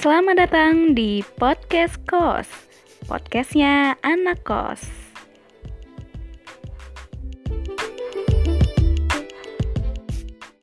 Selamat datang di Podcast Kos. Podcastnya Anak Kos.